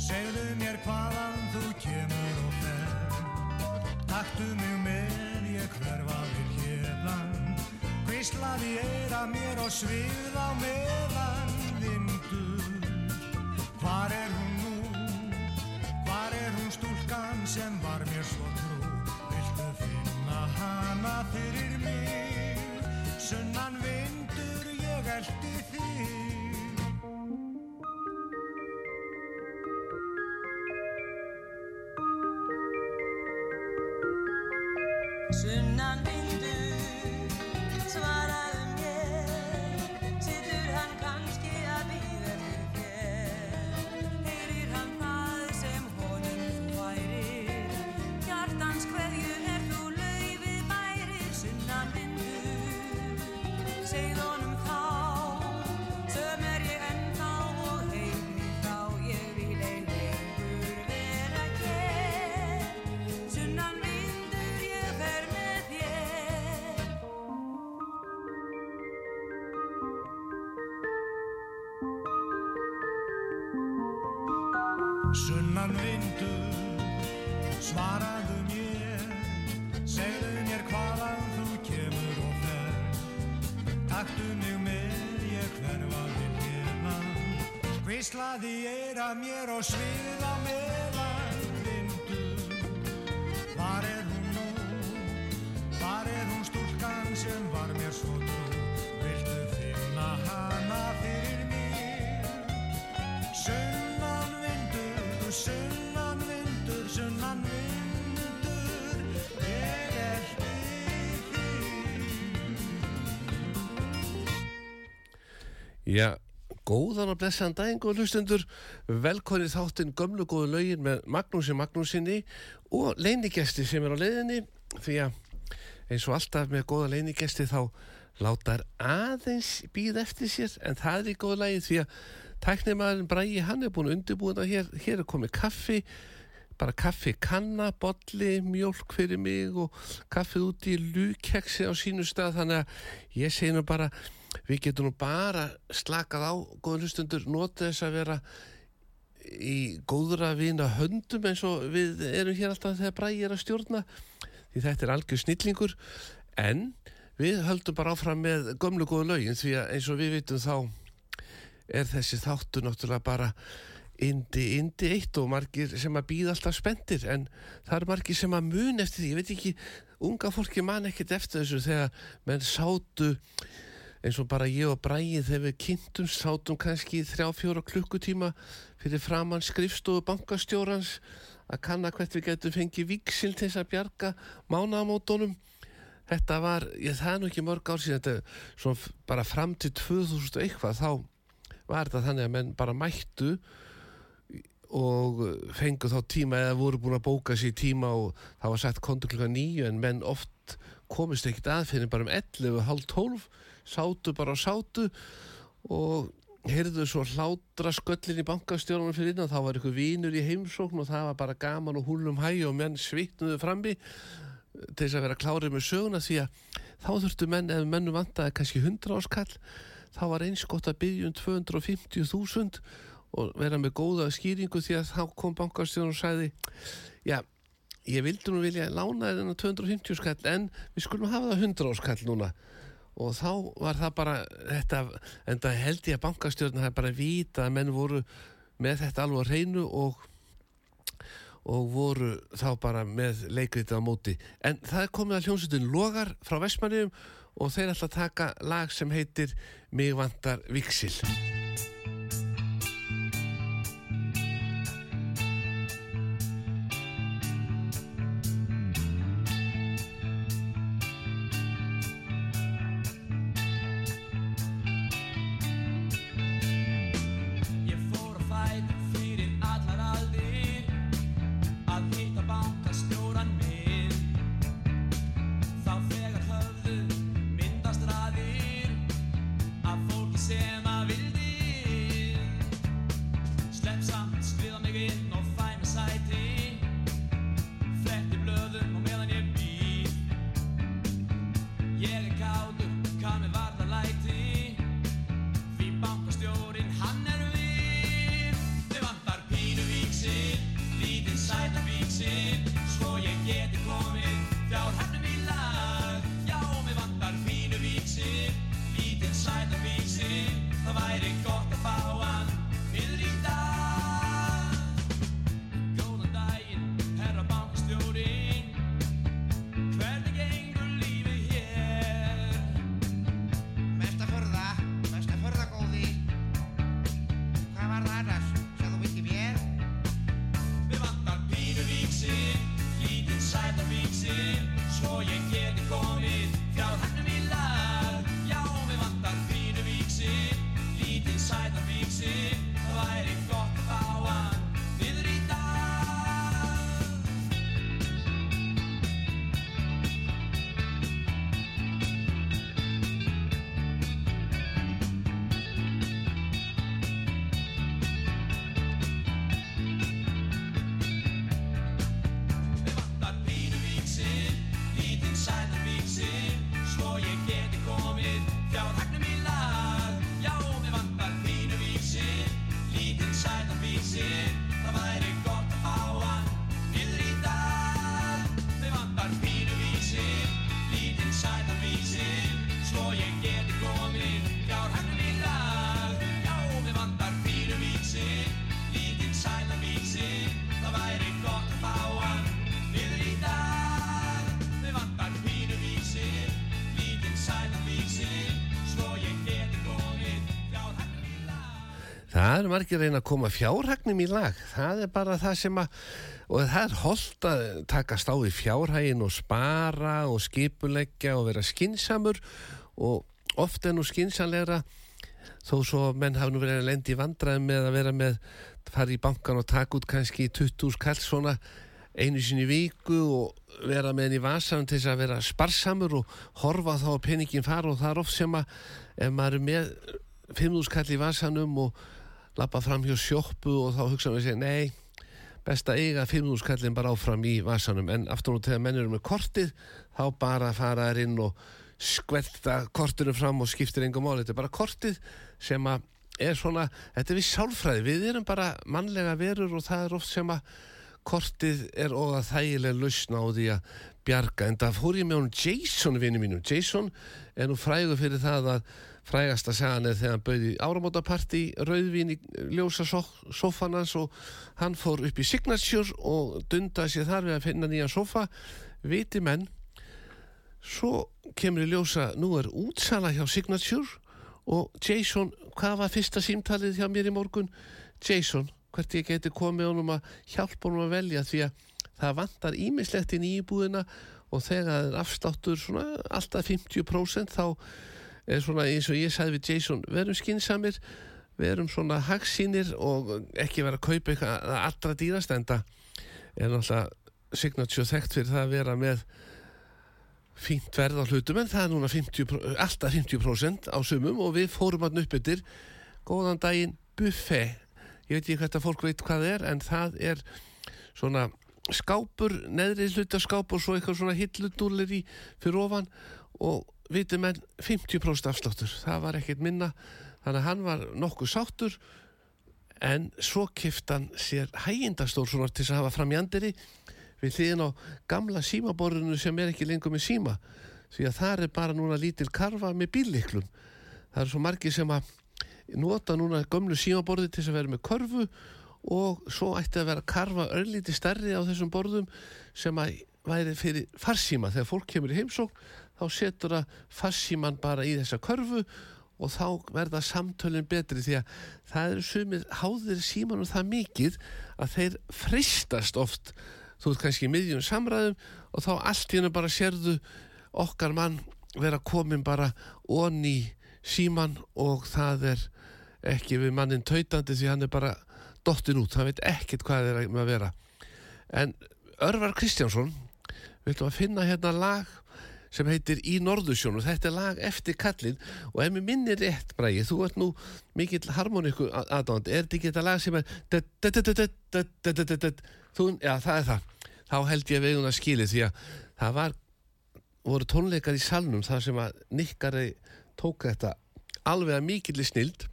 segðu mér hvaðan þú kemur og fer. Taktu mig með, ég hverfa við hérðan, hvíslaði eira mér og svið á meðan vindur. Hvar er hún nú, hvar er hún stúlkan sem var mér svo trú, viltu finna hana fyrir mig, sunnan vindur ég eldi þig. Hvíslaði eira mér og svið á meðan vindur. Hvar er hún nú, hvar er hún stúlkan sem var mér svo trú, viltu finna hana fyrir mér? Sunnan vindur, sunnan vindur, sunnan vindur, ég eldi þig. Já, góðan og blessaðan daginn, góða hlustundur. Velkonið þáttinn gömlu góðu lögin með Magnúsi Magnúsinni og leinigesti sem er á leiðinni. Því að eins og alltaf með góða leinigesti þá láta þær aðeins býð eftir sér en það er í góða lagi því að tæknimaðurinn Bræi hann er búin að undirbúið það hér, hér er komið kaffi bara kaffi kanna, bolli, mjólk fyrir mig og kaffið út í lúkeksi á sínu stað. Þannig að ég segi nú bara við getum nú bara slakað á góðan hlustundur, nota þess að vera í góðra vina höndum eins og við erum hér alltaf þegar bræði er að stjórna því þetta er algjör snillingur. En við höldum bara áfram með gömlu góðu lögin því að eins og við vitum þá er þessi þáttu náttúrulega bara indi, indi eitt og margir sem að býða alltaf spendir en það eru margir sem að mun eftir því, ég veit ekki unga fólki man ekkert eftir þessu þegar menn sátu eins og bara ég og Bræði þegar við kynntum sátum kannski í þrjá fjóra klukkutíma fyrir framann skrifstofu bankastjórans að kanna hvert við getum fengið viksil til þess að bjarga mánaðamótonum þetta var, ég það er nú ekki mörg ár síðan þetta, svona bara fram til 2000 og eitthvað, þá var þetta þannig að menn bara mættu og fengu þá tíma eða voru búin að bóka sér tíma og það var sagt kontu klukka nýju en menn oft komist ekkit að fyrir bara um 11, halv 12 sátu bara og sátu og heyrðu svo hlátra sköllin í bankastjórnum fyrir innan. Þá var ykkur vínur í heimsókn og það var bara gaman og húlum hæ og menn svitnuðu frammi til þess að vera klárið með söguna því að þá þurftu menn, ef mennum vantaði kannski 100 áskall, þá var eins gott að byggja um 250.000 og vera með góða skýringu því að þá kom bankastjórn og sagði já, ég vildi nú vilja lána þér þennan 250 skall en við skulum hafa það 100 skall núna og þá var það bara þetta, en það held ég að bankastjórn það bara vita að menn voru með þetta alveg á hreinu og og voru þá bara með leikritið á móti. En það komið að hljómsutin Logar frá Vestmanniðum og þeir ætla að taka lag sem heitir Mig vantar viksil. Það er margir reyna að koma fjárhagnum í lag. Það er bara það sem að, og það er holdt að takast á í fjárhagin og spara og skipuleggja og vera skinsamur og oft er nú skinsamlegra þó svo menn hafa nú verið að lendi í vandræðum með að vera með, fara í bankan og taka út kannski 20 kall svona einu sinni viku og vera með henni í vasanum til þess að vera sparsamur og horfa þá að peningin fara og það er oft sem að ef maður er með 5.000 kall í vasanum og lappa fram hjá sjoppu og þá hugsa maður sér nei, best að eiga 5.000 kallin bara áfram í vasanum. En aftur og þegar menn eru með kortið þá bara fara þær inn og skvelta kortinu fram og skiptir engum mál, þetta er bara kortið sem að er svona, þetta er við sálfræði. Við erum bara mannlega verur og það er oft sem að kortið er og að þægilega lausna á því að bjarga, en það fór ég með hún Jason vinnu mínu, Jason er nú frægur fyrir það að frægasta sagan er þegar hann bauði áramótaparti rauðvín í ljósa sofanans og hann fór upp í Signature og dundaði sér þar við að finna nýja sofa viti menn svo kemur í ljósa nú er útsala hjá Signature og Jason, hvað var fyrsta símtalið hjá mér í morgun? Jason, hvert ég geti komið honum að hjálpa honum að velja því að það vantar ímislegt í nýjibúðina og þegar það er afsláttur svona alltaf 50% þá er svona eins og ég sagði við Jason verum skinsamir, verum svona hagsínir og ekki vera að kaupa eitthvað allra dýrast en það er náttúrulega Signature þekkt fyrir það að vera með fínt verð á hlutum en það er núna 50, alltaf 50% á sumum og við fórum hann upp yfir góðan daginn buffet. Ég veit ekki hvað þetta fólk veit hvað það er en það er svona skápur, neðri hlutaskápur og svo eitthvað svona hilludúlir í fyrir ofan og viti menn 50% afsláttur, það var ekkert minna. Þannig að hann var nokkuð sáttur. En svo kiftan sér hægindastól svona til að hafa fram í andiri við hliðin á gamla símaborðinu sem er ekki lengur með síma. Því að það er bara núna lítil karfa með bílliklum það er svo margi sem að nota núna gömlu símaborði til að vera með körfu. Og svo ætti að vera karfa örlíti stærri á þessum borðum sem að væri fyrir farsíma þegar fólk kemur í heimsókn þá setur að farsíman bara í þessa körfu og þá verða samtölinn betri því að það eru sumir háðir símanum það mikið að þeir fristast oft. Þú ert kannski miðjum samræðum og þá allt í hennu bara sérðu okkar mann vera komin bara onni síman og það er ekki við mannin tautandi því hann er bara dottin út, hann veit ekkert hvað það er að vera. En Örvar Kristjánsson við ætlum að finna hérna lag sem heitir Í Norðusjón og þetta er lag eftir kallin og ef mér minnir rétt bræði, þú ert nú mikill harmoníku aðdáðand, er þetta ekki þetta lag sem er þú, já það er það þá held ég eigum að skilja því að það var, voru tónleikar í salnum þar sem að Nikkari tók þetta alveg að mikillir snild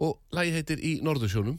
og lagi heitir Í Norðusjónum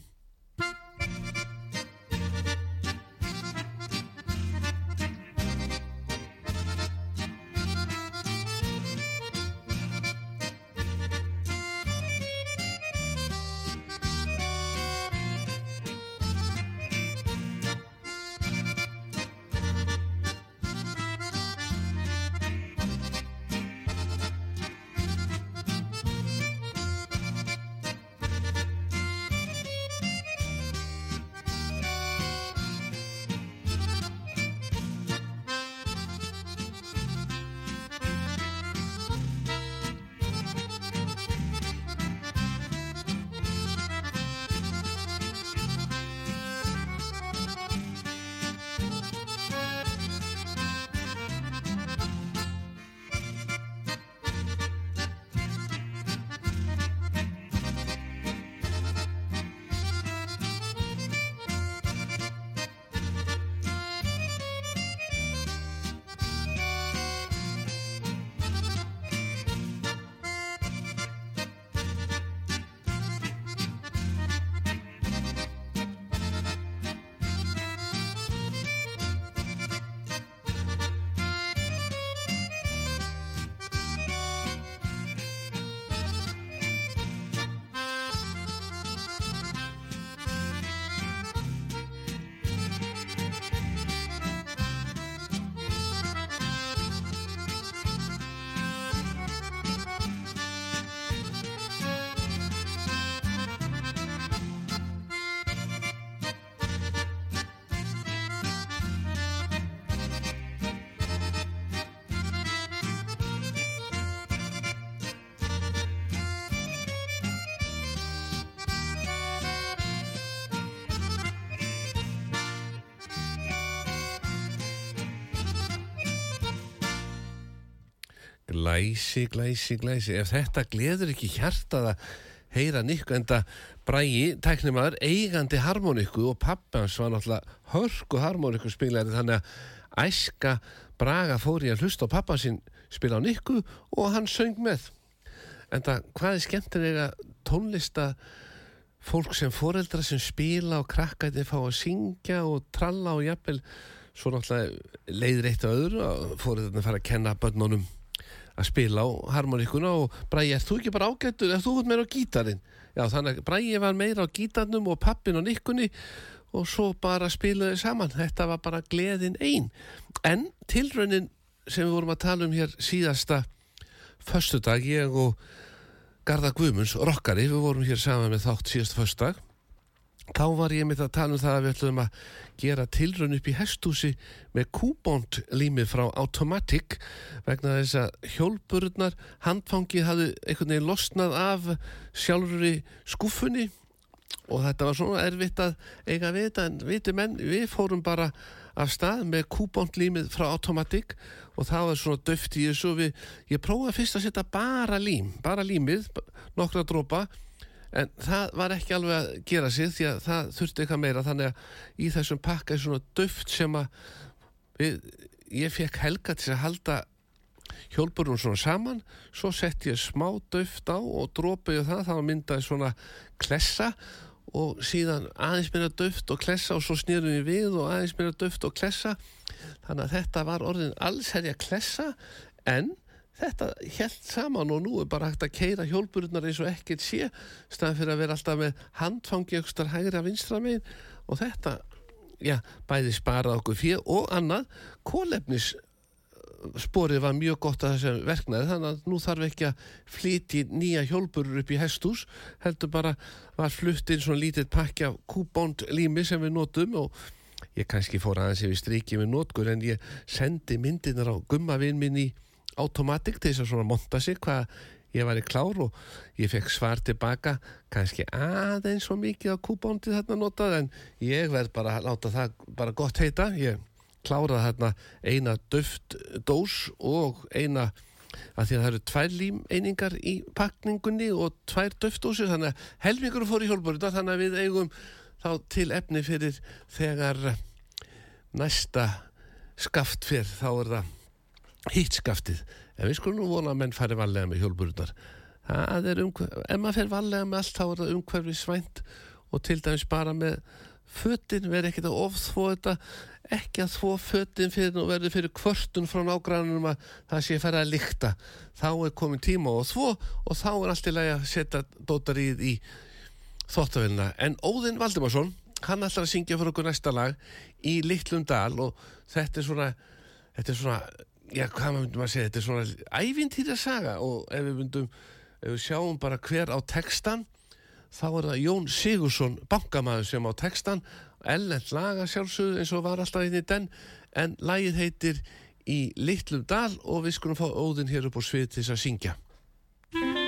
Glæsi, glæsi, glæsi. Ef þetta gleður ekki hjartað að heyra Nikku en það brægi, tæknimaður, eigandi harmoníku og pappi hans var náttúrulega hörku harmoníku spilari þannig að æska Braga fór í að hlusta á pappa sin spila á Nikku og hann söng með. En það, hvað er skemmtilega tónlista fólk sem foreldra sem spila og krakka þetta fá að syngja og tralla og jafnvel svo náttúrulega leiðir eitt og öðru að foreldra fara að kenna börnunum að spila á harmoníkuna og Bræði, er þú ekki bara ágættur, er þú út meira á gítarinn? Já, þannig að Bræði var meira á gítarnum og pappin á nikkunni og svo bara spilaði saman. Þetta var bara gleðin einn. En tilraunin sem við vorum að tala um hér síðasta föstudag, ég og Garða Guðmunds, rockari, við vorum hér saman með þátt síðasta föstudag þá var ég mitt að tala um það að við ætlum að gera tilraun upp í hestúsi með kúbónt límið frá Automatic vegna þess að hjólbururnar handfangið hafði einhvern veginn losnað af sjálfur í skuffunni og þetta var svona erfitt að eiga við þetta. En viti menn, við fórum bara af stað með kúbónt límið frá Automatic og það var svona döft í þessu við, ég prófaði fyrst að setja bara lím, bara límið, nokkra drópa en það var ekki alveg að gera sig því að það þurfti eitthvað meira. Þannig að í þessum pakka er svona döft sem að við, ég fekk helga til að halda hjólburunum svona saman. Svo sett ég smá döft á og drópiði það, það myndaði svona klessa og síðan aðeins meira döft og klessa og svo snýrum við við og aðeins meira döft og klessa. Þannig að þetta var orðin alls herja klessa. En þetta helt saman og nú er bara hægt að keira hjólbururnar eins og ekkert sé staðan fyrir að vera alltaf með handfangi aukstar hægri að vinstra megin. Og þetta, já, bæði sparað okkur fyrir og annað. Kólefnis sporið var mjög gott að þessu verknaði þannig að nú þarf ekki að flyti nýja hjólburur upp í hestús heldur bara var flutt inn svona lítið pakki af kúbónd lími sem við notum og ég kannski fór aðeins ef ég strikið með notkur en ég sendi myndinar á gummavinn minn í automatik til þess að svona monta sig hvað ég var í klár og ég fekk svar tilbaka kannski aðeins svo mikið á kúbóndi þarna notað en ég verð bara að láta það bara gott heita. Ég kláraði þarna eina döft dós og eina að því að það eru tvær lím einingar í pakningunni og tvær döftdósir þannig að helmingur fór í hjálpurina þannig að við eigum þá til efni fyrir þegar næsta skaft fyrr þá er það hitt skaftið en við skulum nú vona að menn fari vallega með hjólburðar það er umhverf ef maður fer vallega með allt þá er það umhverfi svænt og til dæmis bara með föttin verður ekkert að ofþvó þetta ekki að þvó föttin fyrir og verður fyrir kvörtun frá nágrannum að það sé fara að lykta. Þá er komin tíma og þvó og þá er allt í lagi að setja dótarið í þóttavillina en Óðinn Valdimarsson hann ætlar að syngja fyrir okkur næsta lag í Littlum Dal og þetta er svona þetta er svona já, hvað myndum að segja, þetta er svona ævintýra saga og ef við myndum ef við sjáum bara hver á textan þá er það Jón Sigursson bankamæður sem á textan ellend laga sjálfsögðu eins og var alltaf inn í den. En lagið heitir í Littlum Dal og við skulum fá óðin hér upp á svið til þess að syngja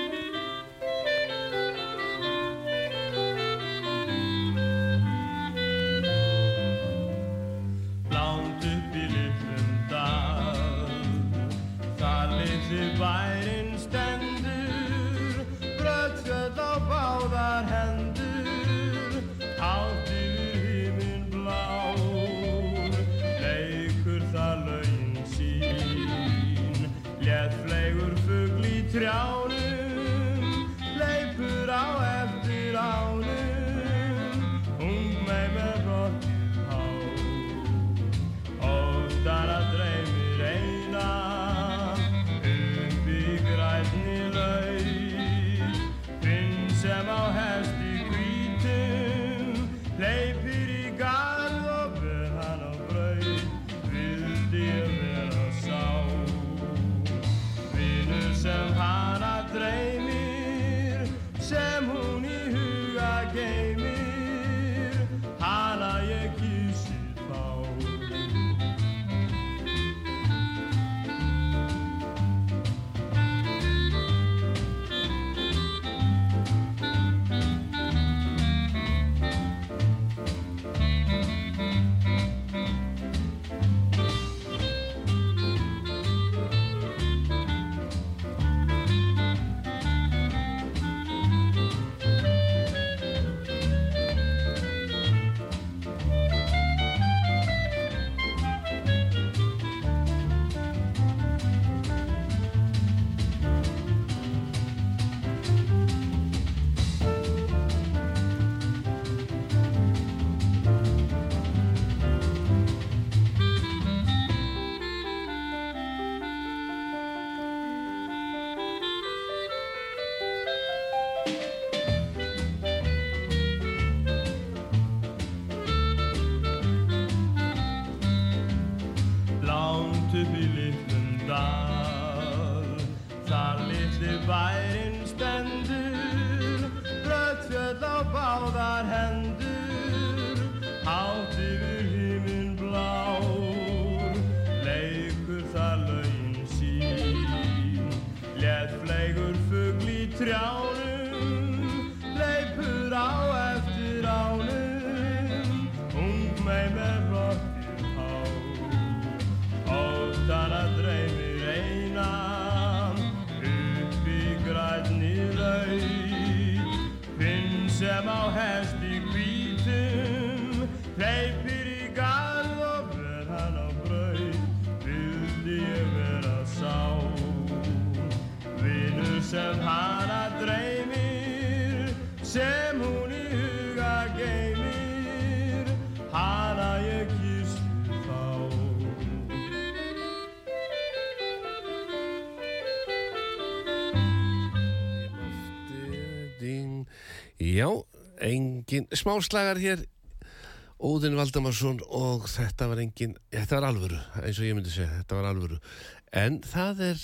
Já, engin smáslagar hér. Óðinn Valdamarsson og þetta var engin, þetta var alvöru eins og ég myndi segja, þetta var alvöru. En það er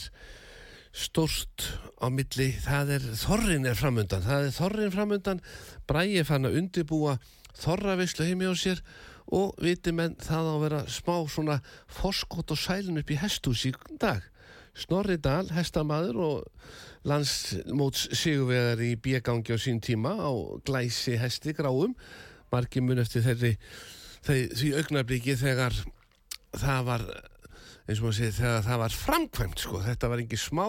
stórst á milli, það er þorrin er framundan, það er þorrin framundan. Bræði fann að undibúa þorravislu heimi á sér og viti menn það á að vera smá svona foskot og sælun upp í hestús í dag. Snorri Dahl, hestamaður og landsmóts sigurvegar í bjegangi á sín tíma á glæsi hesti gráum. Margir mun eftir þeirri þeir, því augnabliki þegar það var eins og maður segir þegar það var framkvæmt sko. Þetta var ekki smá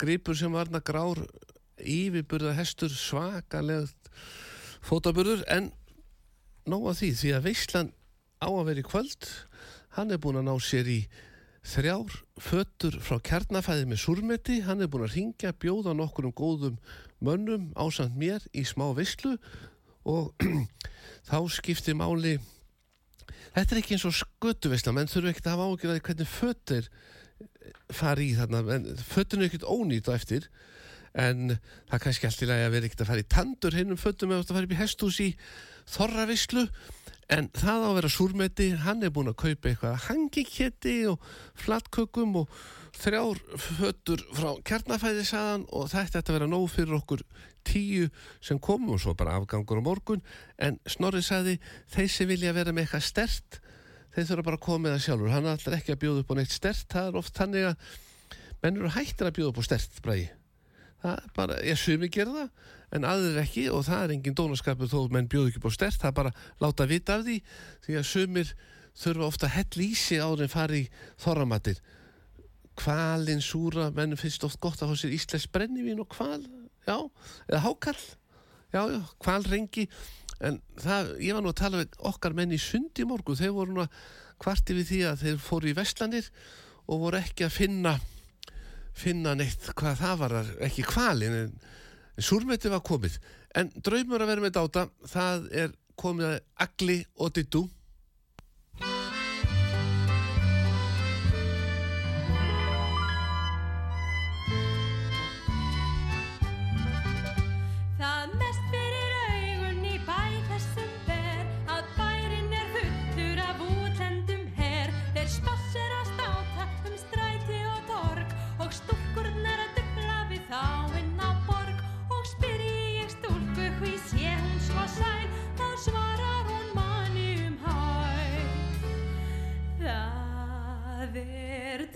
gripur sem varna grár yfirburða hestur svakalegt fótaburður en nóga því því að Veislan á að vera í kvöld hann er búin að ná sér í þrjár fötur frá kjarnafæði með surmeti, hann er búin að ringja bjóða nokkur um góðum mönnum ásand mér í smá veislu. Og þá skiptir máli þetta er ekki eins og skötuveisla. Menn þurfu ekkert að hafa ágjörði hvernig fötur fari í þarna. Fötun er ekkert ónýtt á eftir. En það er kannski allt í lagi að vera ekkert að fara í tandur hinn um fötum eða að fara upp í hestús í þorravislu en það á að vera súrmeti hann er búin að kaupa eitthvað hangiketi og flatkökum og þrjár fötur frá kjarnafæði saðan og þetta ætti að vera nóg fyrir okkur tíu sem komum og svo bara afgangur á morgun. En Snorri sagði þeir sem vilja vera með eitthvað stert þeir þurfa bara að koma með það sjálfur. Hann ætlar ekki að bjóða upp á neitt stert það er oft þannig að menn eru hættir að bjóða upp á stert bræði það er bara, ég sumi gera það en aðrir ekki og það er engin dónaskapur þó menn bjóðu ekki á stert það er bara láta vita af því því að sumir þurfa ofta að hella í sig áður en fari þorramattir kvalinn súra, menn finnst oft gott að fá sér íslensk brennivín og kval já, eða hákall já, já, kvalrengi en það, ég var nú að tala við okkar menn í sundi morgu, þeir voru nú að kvarti við því að þeir fóru í vestlanir og voru ekki að finna finna neitt hvað það var ekki kvalin en, súrmeti var komið. En draumur að vera með dáta það er komið að agli og dittu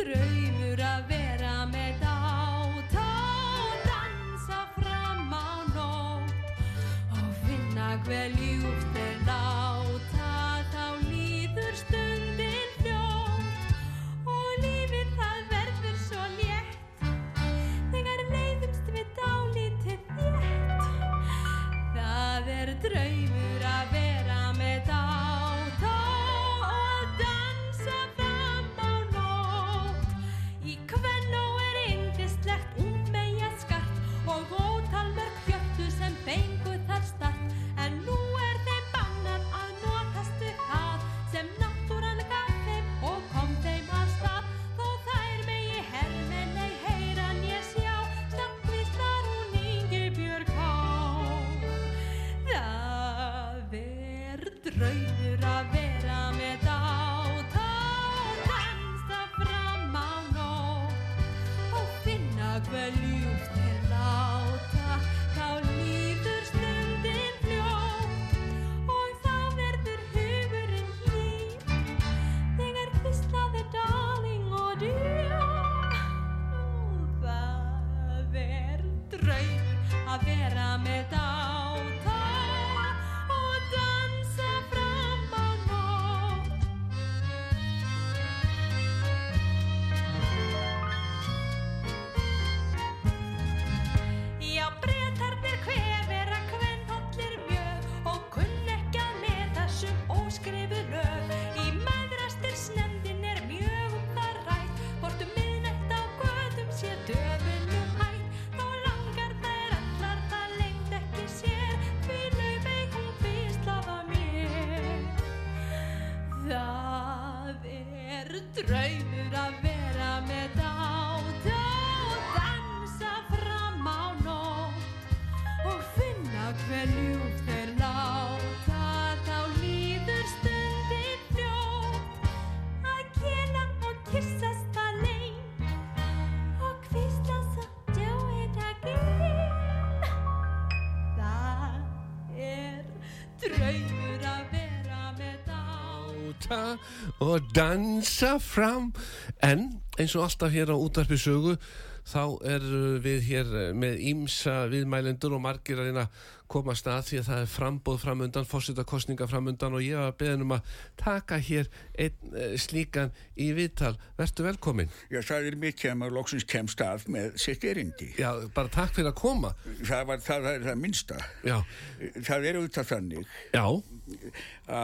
er og dansa fram. En eins og alltaf hér á útarpi sögu þá er við hér með ímsa viðmælendur og margir að reyna að koma stað því að það er frambóð framundan, fórsetakostninga framundan og ég var beðin um að taka hér einn eh, slíkan í viðtal. Vertu velkomin. Já, það er mikið að maður loksins kemst að með sitt erindi. Já, bara takk fyrir að koma. Það, var, það, það er það minnsta. Já, Það er auðvitað þannig já,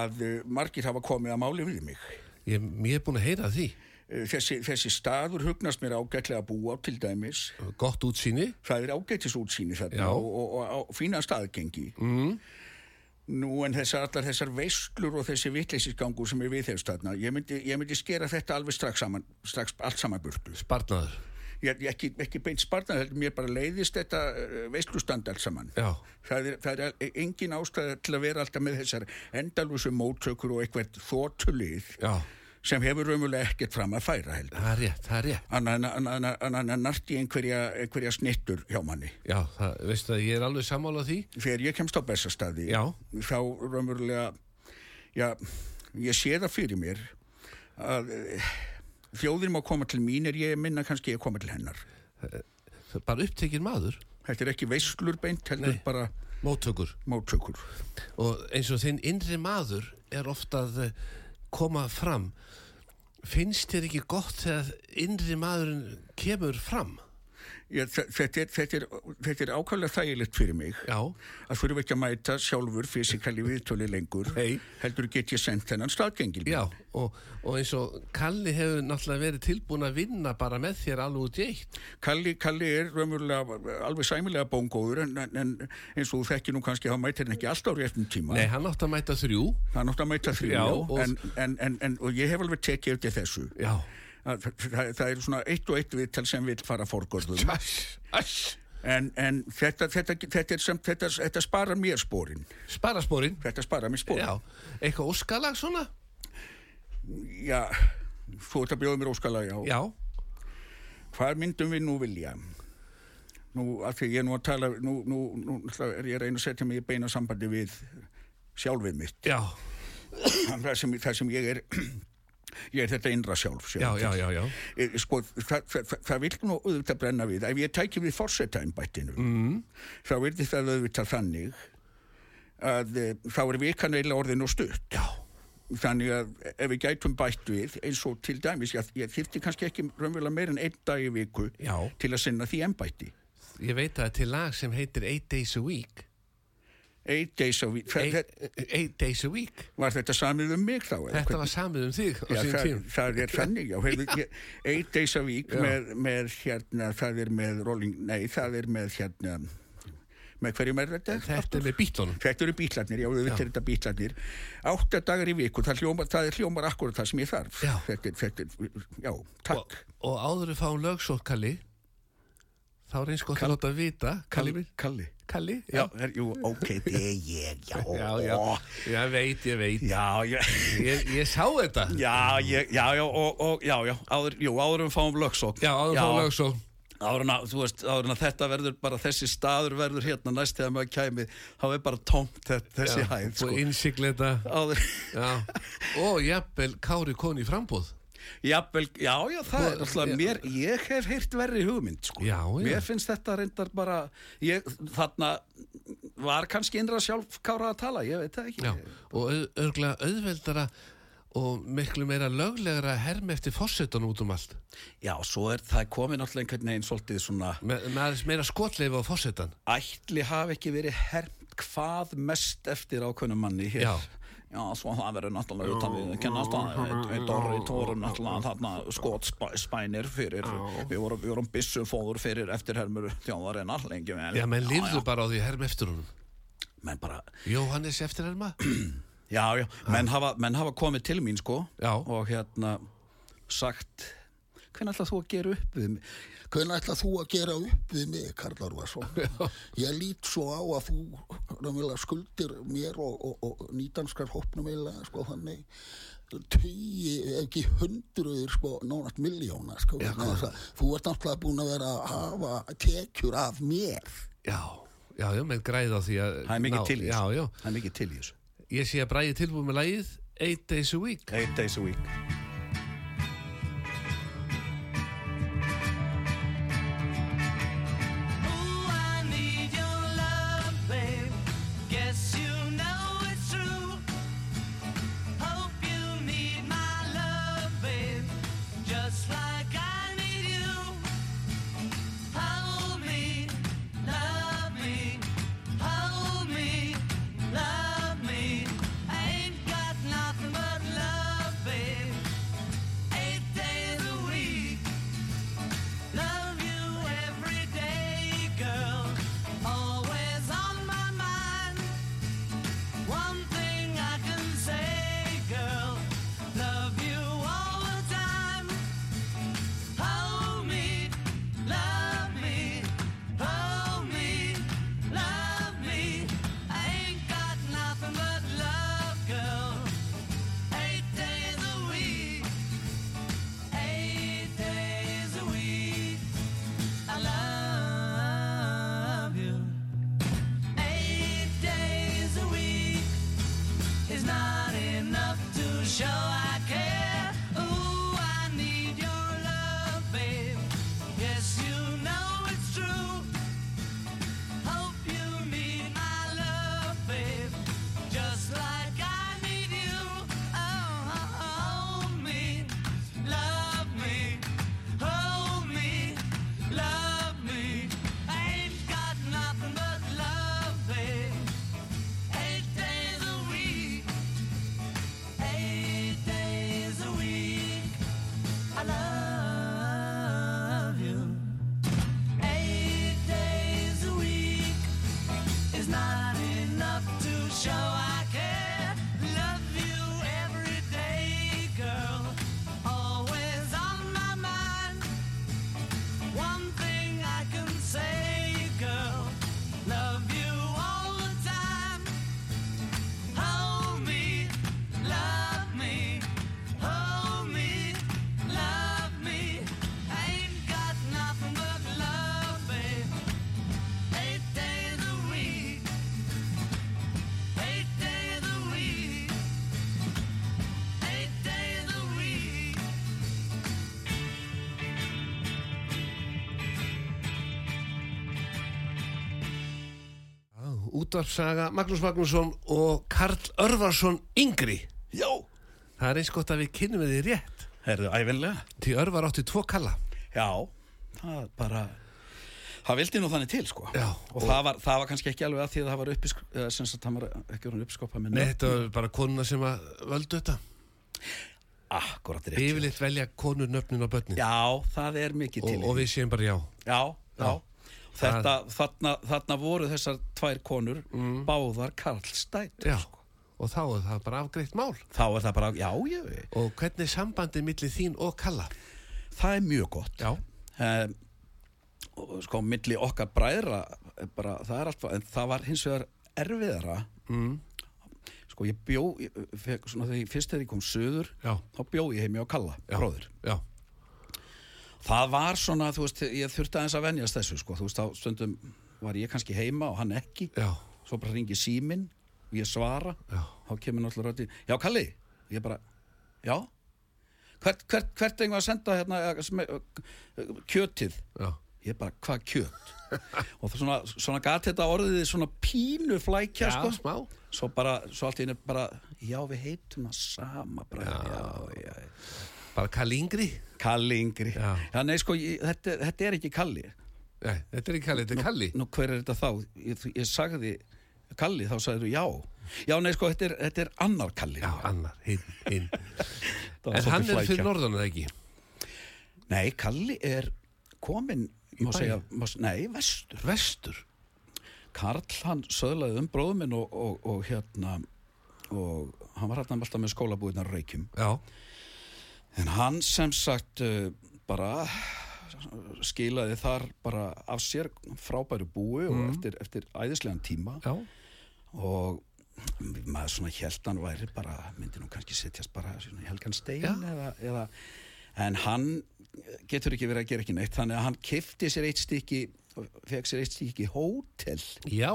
að uh, margir hafa komið að máli við mig. ég, ég er búin að heyra því. Uh, Þessi, þessi staður hugnast mér ágætlega að búa til dæmis. Gott útsýni. Það er ágætis útsýni þarna og, og, og, og fína staðgengi. Mm. Nú en þessar, allar þessar veislur og þessi vitleysisgangur sem er við þess þarna, ég myndi, ég myndi skera þetta alveg strax saman, strax allt saman burtu. Sparnaður. Ég, ég ekki, ekki beint spartna, heldur mér bara leiðist þetta uh, veislustand allt saman. Já. Það er, það er engin ástæða til að vera alltaf með þessar endalúsu móttökur og eitthvað þótulið Já, sem hefur raumulega ekkert fram að færa heldur. það er rétt, það er rétt. Annan að narti einhverja, einhverja snittur hjá manni. Já, það, veistu að ég er alveg sammála því. Þegar ég kemst á bestastadi, þá raumulega, já, ég sé það fyrir mér að eh, þjóðin má koma til mín er ég minna kannski að koma til hennar. Það er bara upptekinn maður, Þetta er ekki veislur beint, heldur Nei. bara móttökur. móttökur. Og eins og þinn innri maður er ofta að eh, koma fram. Finnst þér ekki gott þegar innri maðurinn kemur fram? Ég, þetta, þetta, er, þetta er ákvæmlega þægilegt fyrir mig Já, að þurfum ekki að mæta sjálfur fysikali viðtöli lengur Nei. heldur get ég sendt þennan staðgengil já, og, og eins og Kalli hefur náttúrulega verið tilbúin að vinna bara með þér alveg út í eitt. Kalli, Kalli er alveg sæmilega bóngóður en, en, en eins og þú þekki nú kannski að hann mætir hann ekki alltaf réttum tíma Nei, hann átti að mæta þrjú. hann átt að mæta því Já, og- en, en, en, en, og ég hef alveg tekið eftir þessu Já. Að, það, það er svona eitt og eitt viðtal sem vil fara æss. en, en þetta, þetta, þetta, sem, þetta, þetta sparar mér spórin Sparaspórin. þetta sparar mér spórin Já, eitthvað óskalag svona? já, þú ert að bjóða mér óskala já. Já, hvað myndum við nú vilja? Nú af því ég er nú að tala nú, nú, nú er ég að reyna að setja mig í beina sambandi við sjálfið mitt. Já, það sem, það sem ég er ég er þetta innra sjálf já, já, já, já. Eh, sko, það, það, það, vil nú auðvitað brenna við ef ég tæki við fórsetainbættinu mm. þá vildi það auðvitað þannig að e, þá er vikan eiginlega orðin og stutt Já. þannig að ef við gætum bætt við eins og til dæmis, ég, ég þyrfti kannski ekki raunverulega meir en einn dag í viku til að sinna því embætti Ég veit að það er til lag sem heitir Eight Days a Week. Eight days a week Eight, eight Days a Week. var þetta samið um mig þá Þetta hvernig? var samið um þig Já, það, það er ég, eight days a week með, með hérna, það er með rolling, nei, það er með hérna, með hverjum er þetta? Þetta er með bítlunum. Þetta eru bítlarnir, já, þetta er þetta bítlarnir. Átta dagar í viku, það hljómar, það er hljómar akkurat það sem ég þarf. Já. Þetta þetta já, takk. Og, og áður við fáum lögsótt, Kalli, þá eins gott að láta vita, Kalli minn. Kalli. Kalli, Já, er, jú, ok, þetta er ég, já, já, já, já, veit, ég veit. já, já, Ég, ég sá þetta. já, ég, já, já, og, og, já, já, áður, jú, áður við fáum lögsókn. Já, áður við fáum lögsótt. Áður en að, þú veist, áður en að þetta verður bara þessi staður verður hérna næst þegar maður kæmi þá er bara tómt þessi hæð og sko. innsigleta áður, já. og jafnvel Kári koni í frambúð jafnvel, já, já, það er alltaf mér, ég hef heyrt verri hugmynd sko. Já, já. mér finnst þetta reyndar bara ég, þarna var kannski innra sjálfkára að tala, ég veit það ekki já. og örgulega auðveldara og miklu meira löglegra herm eftir fórsetan út um allt já, svo er það komið náttúrulega einhvern veginn svolítið svona með, með meira skotleifi á fórsetan ætli hafi ekki verið hermt hvað mest eftir ákveðnum manni hér Já. Já, svo það verður náttúrulega utan við. Kennast að við Dorrit vorum náttúrulega þarna skotspænir fyrir. Við vorum, við vorum byssufóður fyrir eftirhermur þjóðarinnar lengi vel. Já, menn lifðu já, bara á því herm eftir honum. Menn bara, Jóhannes eftirherma? Já, já, menn hafa, menn hafa komið til mín sko. Já. og hérna sagt hvernig ætlað þú að gera upp við mig Hvernig ætlað þú að gera upp við mig, Karl Orvarsson? Ég lít svo á að þú skuldir mér og, og, og nýdanskar hópnum eiginlega, sko, þannig. Tugi, ekki hundruður, sko, nánast miljóna, sko. Já, þú ert náttúrulega búin að vera að hafa tekjur af mér. já, já, já, menn græða á því að það er mikið til í já, þessu. er ég sé að bræði tilbúið með lagið Eight Days a Week. Eight days a week Útvarpsaga Magnús Magnússon og Karl Örvarsson yngri. Já, það er eins gott að við kynnum við því rétt. Herðu æfinlega því Örvar átti tvo kalla. Já, það bara það vildi nú þannig til sko. Já, og, það, var, það var kannski ekki alveg að því að það var uppisk eða sem sagt það var ekki orðin uppskopa með Nei, þetta var bara konuna sem völdu þetta. Akkurat rétt. Yfirleitt velja konur nöfnin á börnin. Já, það er mikið til og, og við séum bara já. Já, já, Já. Þetta, þarna, þarna voru þessar tvær konur Mm. báðar Karlstætt Já, og þá er það bara afgreitt mál. Þá er það bara, já, já, og hvernig er sambandið millir þín og kalla? Það er mjög gott. Um, og sko, milli okkar bræðra eh, bara, það er alltaf, en það var hins vegar erfiðara. Mm. sko, ég bjó ég, svona, þegar fyrst þegar ég kom söður já, þá bjó ég heimi á Kalla, já. bróðir. Já, það var svona, þú veist, ég þurfti aðeins að venjast þessu, sko, þú veist, á stundum var ég kannski heima og hann ekki. Já, svo bara ringi síminn og ég svara. Já. þá kemur náttúrulega röddi já Kalli, ég bara já. Hvert, hvert, hvert eigum við að senda hérna eh, eh, kjötið? Já, ég bara, hvað kjöt? Og það svona, svona gat þetta orðið svona pínu flækja já, sko. smá. Svo bara, svo allt í einu bara já við heitum það sama bara, já, já, Bara Kalli Yngri? Kalli yngri. Já. já, nei sko, ég, þetta, þetta er ekki Kalli. Nei, þetta er ekki Kalli, þetta er Kalli. nú hver er þetta þá? Ég, ég sagði Kalli, þá sagði þú já. Já, nei sko, þetta er, þetta er annar Kalli. Já, annar, hinn, hinn. En hann er fyrir norðan eða ekki? Nei, Kalli er komin, má segja, má, nei, vestur. Vestur? Karl, hann söðlaði um bróðum minn og, og, og hérna, og hann var hérna alltaf með skólabúðinar reykjum. Já, En hann sem sagt uh, bara skilaði þar bara af sér frábæru búi og eftir, eftir æðislegan tíma. Já, og maður svona held hann væri bara, myndi nú kannski setjast bara í helgan stein eða, eða, en hann getur ekki verið að gera ekki neitt. Þannig að hann kifti sér eitt stykki fekk sér eitt stykki hótel. Já.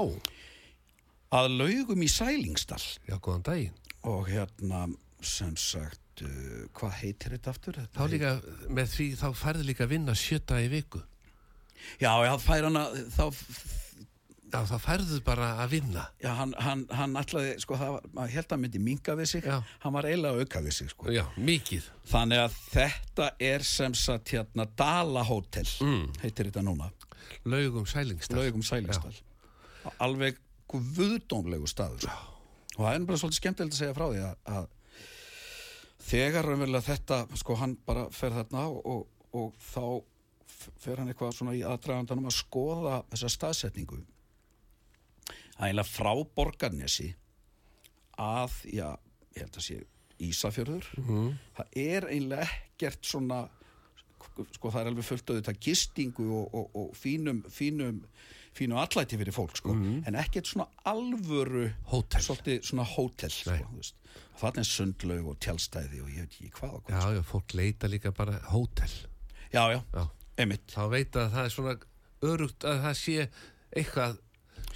Að laugum í Sælingsdal. Já, góðan daginn. Og hérna sem sagt uh, hvað heitir þetta aftur? Þetta Þá líka, með því, þá færðu líka að vinna sjöta í viku Já, já, fær hann að þá, Já, þá færðu bara að vinna já, hann, hann, hann ætlaði, sko, það var, maður held að myndi minga við sig, Já. hann var eiginlega að auka við sig, sko. Já, mikið Þannig að þetta er sem sagt hérna Dala Hotel, Mm. heitir þetta núna, Laugum sælingstað laugum Sælingsdal. Alveg guðdómlegu staður. sko. Og það er bara svolítið skemmtilegt að segja frá því að, að þegar raunverulega þetta, sko, hann bara fer þarna og, og, og þá fer hann eitthvað svona í aðdragandanum að skoða þessa staðsetningu. Ægilega frá Borgarnesi að, já, ég held að sé Ísafjörður. Það er eiginlega ekkert svona, sko það er alveg fullt auðvitað gistingu og, og, og fínum, fínum, fínu allæti fyrir fólk, sko. En ekkert svona alvöru, Hótel. svolítið svona hótel, sko, Það er sundlaug og tjálstæði og ég veit ekki hvað og Já, hvað. já, fólk leita líka bara hótel Já, já, Já, einmitt. þá veit að það er svona örugt að það sé eitthvað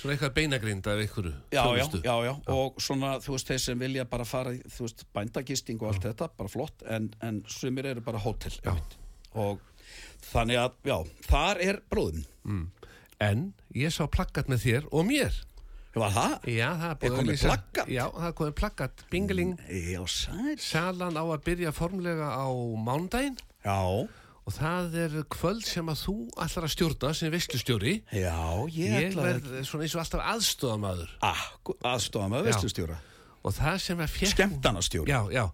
svona eitthvað beinagrind af einhverju Já, já, já, já, og svona, þú veist, þeir sem vilja bara fara í, þú veist, bændagisting og allt þetta, bara flott, en, en sumir eru bara hótel, Já. einmitt. Og þannig að, já, þar er bróðum. En ég sá plakkat með þér og mér Var það? Já, það er Er komið að lýsa- plakkat? Já, það er komið plakkat, bingeling Já, sæl. Salan á að byrja formlega á mándaginn Já, og það er kvöld sem að þú ætlar að stjórna sem veistlustjóri já, ég, Ég ætla verð svona eins og alltaf aðstofamaður að aðstofa með Já. veistustjóra. og það sem að fjekk Skemmtanastjóra. Já, já,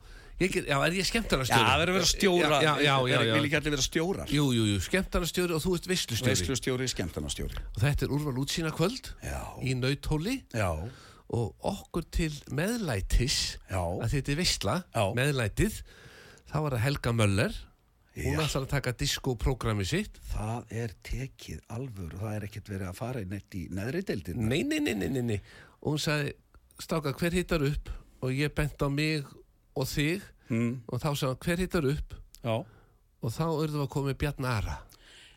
ég já, er ég Já, skemmtarnastjóri? það verður að vera stjóra. Já, já, já, já, Vil ekki allir vera stjórar? Jú, jú, jú, skemmtarnastjóri og þú ert veistlustjóri Veistlustjóri, skemmtanastjóri. og þetta er úrval útsýna kvöld Já. í nauthóli Já, og okkur til meðlætis Já. að þetta er veistla, Já. meðlætið þá var það Helga Möller hún Já. ætlar að taka diskoprógrami sitt það er tekið alvöru, það er ekkert verið að fara í neitt í neðri deildin. nei, nei, nei, nei, nei, nei. og hún sagði stáka hver hittar upp og ég bent á mig og þig Mm. og þá hann hver hittar upp Já. og þá urðum við að koma með Bjarn Ara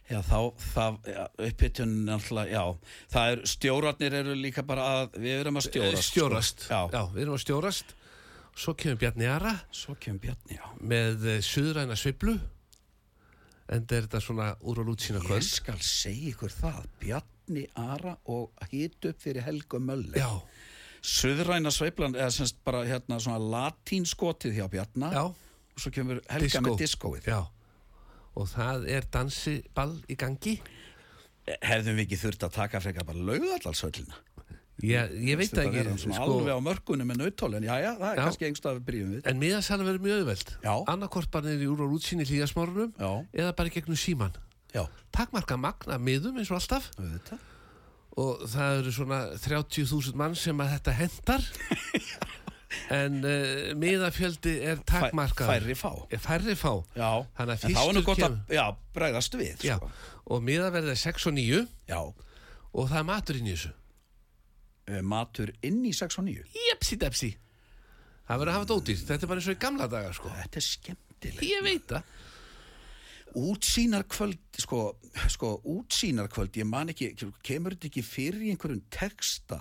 Já, þá, það, upphittun náttúrulega, já, það er, stjórarnir eru líka bara að, við erum að stjórast. Eh, stjórast, Sko. Já. já, við erum að stjórast svo kemur Bjarni Ara Svo kemur Bjarni, já. með eh, suðræna sveiflu en er þetta svona úr og lútsýna Ég kvöld skal segja ykkur það, Bjarni Ara og hit upp fyrir Helgu Möller. já, Suðræna sveiflan, eða semst bara hérna svona latínskotið hjá Bjarna. já, Og svo kemur Helga Disco. með diskóið. já og það er dansiball í gangi Hefðum við ekki þurft að taka frekar bara laugallalsöllina? ég, ég veit Þetta ekki sko, alveg á mörkunum með nautól, en já, já, það er Já. kannski einhverstað við byrjum við. en miðasalan verður mjög bara niður í úr og lútsýni hlýjasmárunum Já, eða bara í gegnum síman takmarka magna miðum eins og alltaf auðvitað. Og það eru svona 30.000 mann sem að þetta hendar en uh, miðafjöldi er takmarkað Færri fá. er færri fá. Já, að en þá er nú gott að, kemur- já, bregðast við, Já, sko. og miðaverðið er 6 og 9 Já, og það er matur inn í þessu. Eh, matur inn í 6 og 9. Jepsi depsi. Það verður að hafa þetta ódýrt, þetta er bara eins og í gamla daga sko. Þetta er skemmtilegt. Ég veit það útsýnarkvöld sko, sko útsýnarkvöld ég man ekki, kemur þetta ekki fyrir í einhverjum texta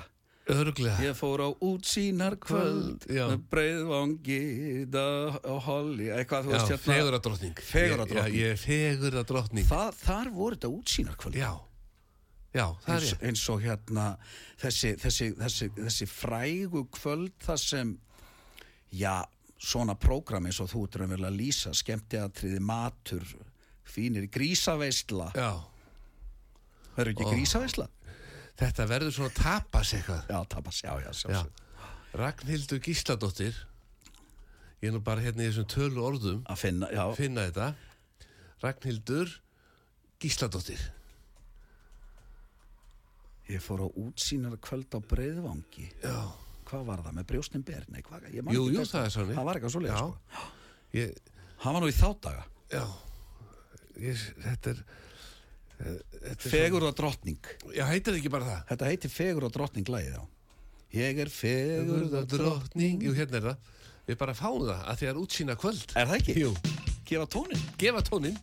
Örglega. ég fór á útsýnarkvöld breiðvangi og holli, eitthvað Já, veist hérna feguradrottning. Feguradrottning. Ég, ég er feguradrottning. það, þar voru þetta útsýnarkvöld Já, já, það er eins, eins og hérna þessi, þessi, þessi, þessi frægu kvöld þar sem já, svona prógram eins og þú raunverulega að lýsa skemmtiatriði matur fínir grísaveisla Já, verður ekki Ó. grísaveisla? þetta verður svona tapas eitthvað. já, tapas, já, já, Já. Ragnhildur Gísladóttir, ég er nú bara hérna í þessum tölu orðum, að finna, finna þetta. Ragnhildur Gísladóttir. ég fór á útsýnar kvöld á breiðvangi Já. hvað var það, með brjóstin ber nei, hvað, ég man Jú, jú, það er það var eitthvað svo Já. sko. Ég, hann var nú í þá daga já, ég, þetta er, eh, þetta er fegur og drottning já, heitir það ekki bara það? þetta heitir fegur og drottning lagið já ég er fegur og drottning. Jú, hérna er það. Við bara fáum það að því að það er útsýna kvöld. er það ekki? Jú, gefa tónin gefa tónin.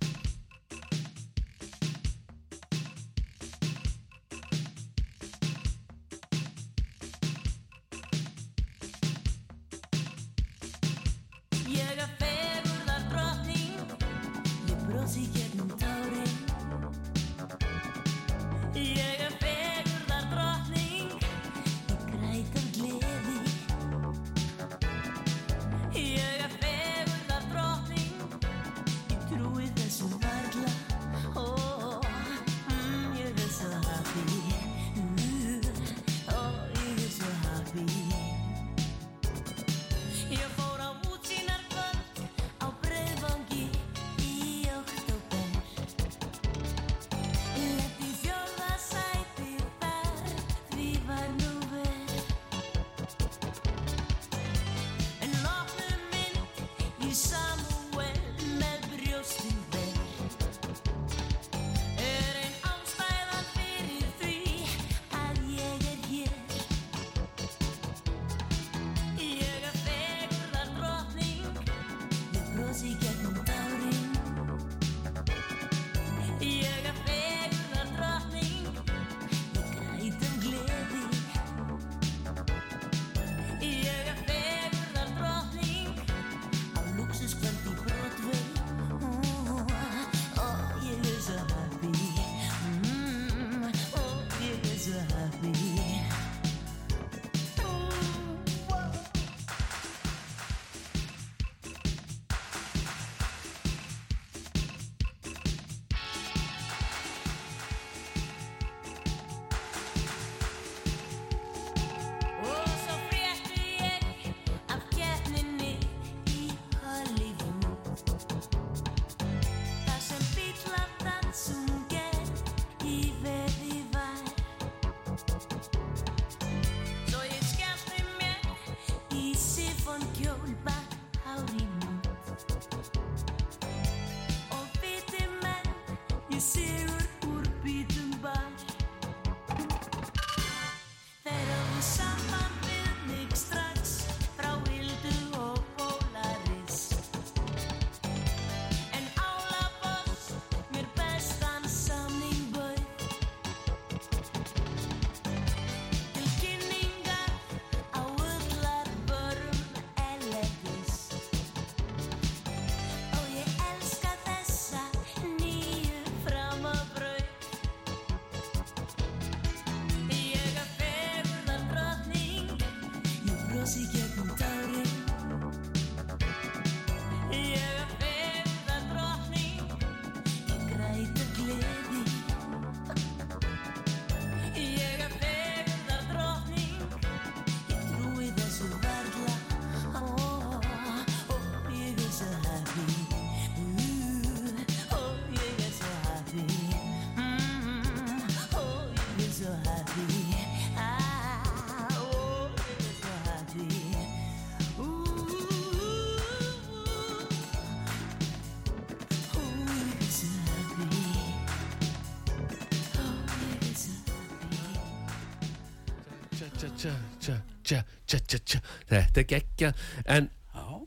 Þetta er geggja. En.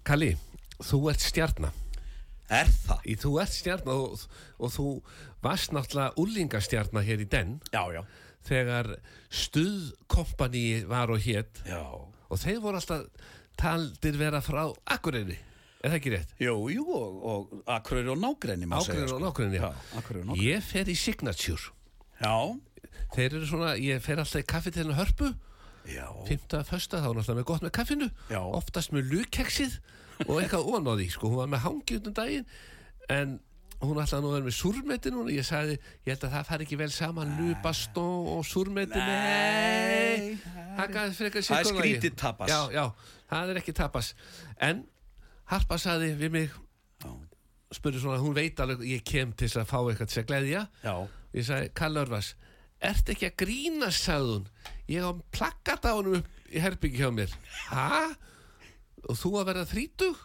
Kalli, þú ert stjarnar. Er það? Í, þú ert stjarn og, og þú varst náttúrulega úlingastjarnar hér í den Já, já. þegar stuðkompani var og hétt Já. og þeir voru alltaf taldir vera frá Akureyri, er það ekki rétt? Jú, jú, og, og Akureyri og segja. Akureyri og sko. og nágrenni. Ég fer í Signature Já, Þeir eru svona, ég fer alltaf í kaffetilinu hörpu Fymta, fösta, þá er náttúrulega með gott með kaffinu. Já. Oftast með lukeksið og eitthvað ofan á því, sko. Hún var með hangi undan daginn En hún ætlaði nú að vera með súrmeti núna. Ég sagði, ég held að það fari ekki vel saman Lubastón og súrmeti. Nei. Það er skrítið tapas. Já, já, það er ekki tapas. En Harpa sagði við mig spurði svona, hún veit alveg ég kem til að fá eitthvað til að gleðja. Já. ég sagði, Kalle Örvas ert ekki að grínast, sagði hún ég á plakkat á honum upp í herbyggi hjá mér ha? og þú að verða þrítug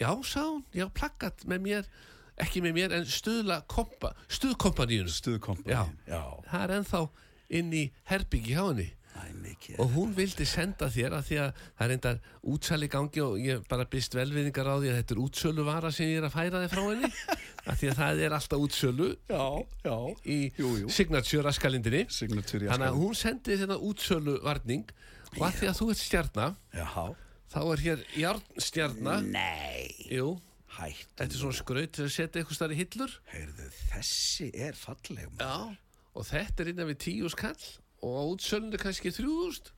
já, sagði hún, ég á plakkat með mér ekki með mér, en stuðla kompa, stuðkompaníun Stuðkompani. Já. Já. það er ennþá inn í herbyggi hjá henni. Og hún vildi senda þér að því að það er reyndar útsali í gangi og ég bara byrst velviðingar á því að þetta er útsölu vara sem ég er að færa þig frá henni að því að það er alltaf útsölu Já, já. í Jú, jú. signature raskalindinni Signature þannig að hún sendi þetta útsölu varning og að því að þú ert stjarnar þá er hér járnstjarnar Nei. jú, Hætt. þetta er svona skraut til að setja eitthvað starf í hillur Heyrðu, þessi er falleg. já, og þetta er innan við tíu skall og á útsölunni kannski þrjúðust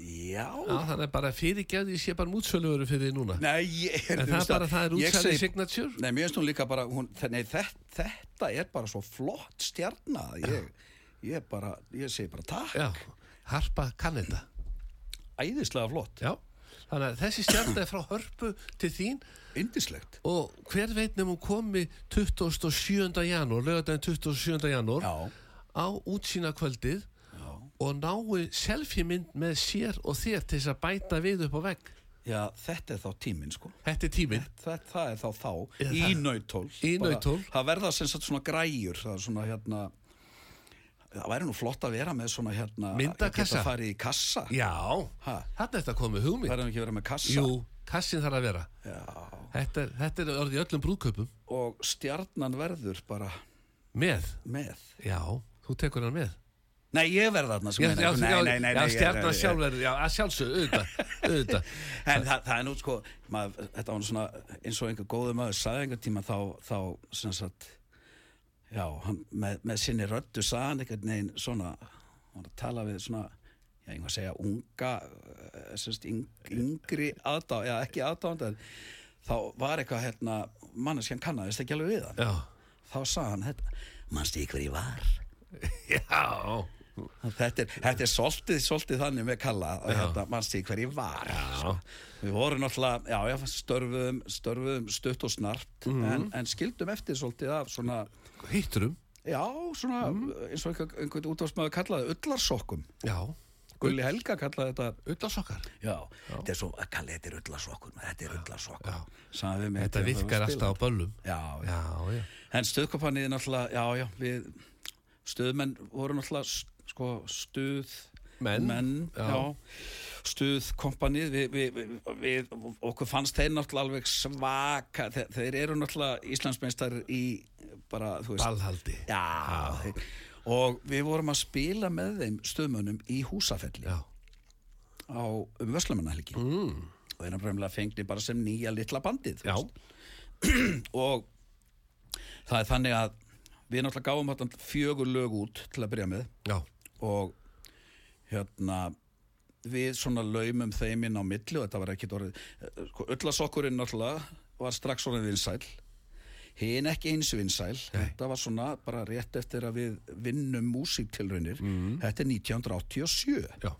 Já. já, þannig að bara fyrirgjáði ég sé bara útsöluveru fyrir því núna Nei, ég, En það er bara, það er ég útsæli segi- signature? Nei, mér finnst hún líka bara, hún, nei, þetta, þetta er bara svo flott stjarna. Ég, ég bara, ég segi bara takk. Já, harpa kann þetta. Æðislega flott. Já, þannig að þessi stjarnar er frá hörpu til þín Indislegt. og hver veit nefnum hún komi 27. janúar, lögadaginn 27. janúar Já. á útsýna kvöldið og nái selfie-mynd með sér og þér til þess að bæta við upp á vegg. Já, þetta er þá tíminn, sko. Þetta er tíminn. Það, það er þá þá, Já, í það- nautól. Í Bara- nautól. Það verða sem sagt svona græjur, það er svona hérna, það væri nú flott að vera með svona hérna, Myndakassa. Geta farið í kassa. Já, Ha? þarna er þetta komið hugmynd. Verðum ekki að vera með kassa. Jú, kassin þarf að vera. Já. Þetta er, þetta er orðið í öllum brúðköpum. Og stjarnan verður bara Með. með. Já, þú tekur hann með. Nei, ég verð þarna sem Já, meina. Nei, nei, nei, já ég- stjarnar ég- sjálfur, já, að sjálfsög, auðvitað, auðvitað. En það, það er nú sko, maður, þetta var nú svona eins og einhver góðu maður sagði einhver tíma þá, þá sem sagt, já, hann með, með sinni röddu sagði hann einhvern veginn svona, hann var að tala við svona, já, einhver að segja unga, eh, sem sagt, yng, yngri aðdá, já, ekki aðdándar, þá var eitthvað hérna, manneskjan kannaðist ekki alveg við hann. Já, Þá sagði hann þetta, mannstu ykkur ég var? já, Þetta er, þetta er svolítið, svolítið þannig með kalla og hérna, mannstu ykkur ég var? já. Við vorum já, já, störfuðum, störfuðum stutt og snart en, en skildum eftir svolítið af svona, Hitturum, já, svona eins og einhver, einhvern útvarsmaður kallaði ullarsokkum. já, Gulli Helga kallaði þetta, ullasokkar. já, þetta er svo, kalli þetta er ullarsokkur, þetta er. Já. Mig Þetta virkar alltaf á böllum. Já, já. Já, já. En stuðkompanið náttúrulega, já, já, við stuðmenn voru náttúrulega sko stuð Menn, já. já. stuðkompanið við, við, við, við, okkur fannst þeir náttúrulega alveg svaka þeir, þeir eru náttúrulega Íslandsmeistar í bara, þú veist Ballhaldi. Já, þeir, og við vorum að spila með þeim stuðmönnum í húsafelli á um Vöslumannahelgi mm. og þeir náttúrulega fengni bara sem nýja litla bandið og það er þannig að við náttúrulega gáum fjögur lög út til að byrja með já, og hérna við svona laumum þeim inn á milli og þetta var ekkit orðið eh, sko, öllasokkurinn náttúrulega var strax orðið vinsæl hinn ekki eins vinsæl þetta var svona bara rétt eftir að við vinnum músíktilraunir. Þetta er 1987 já,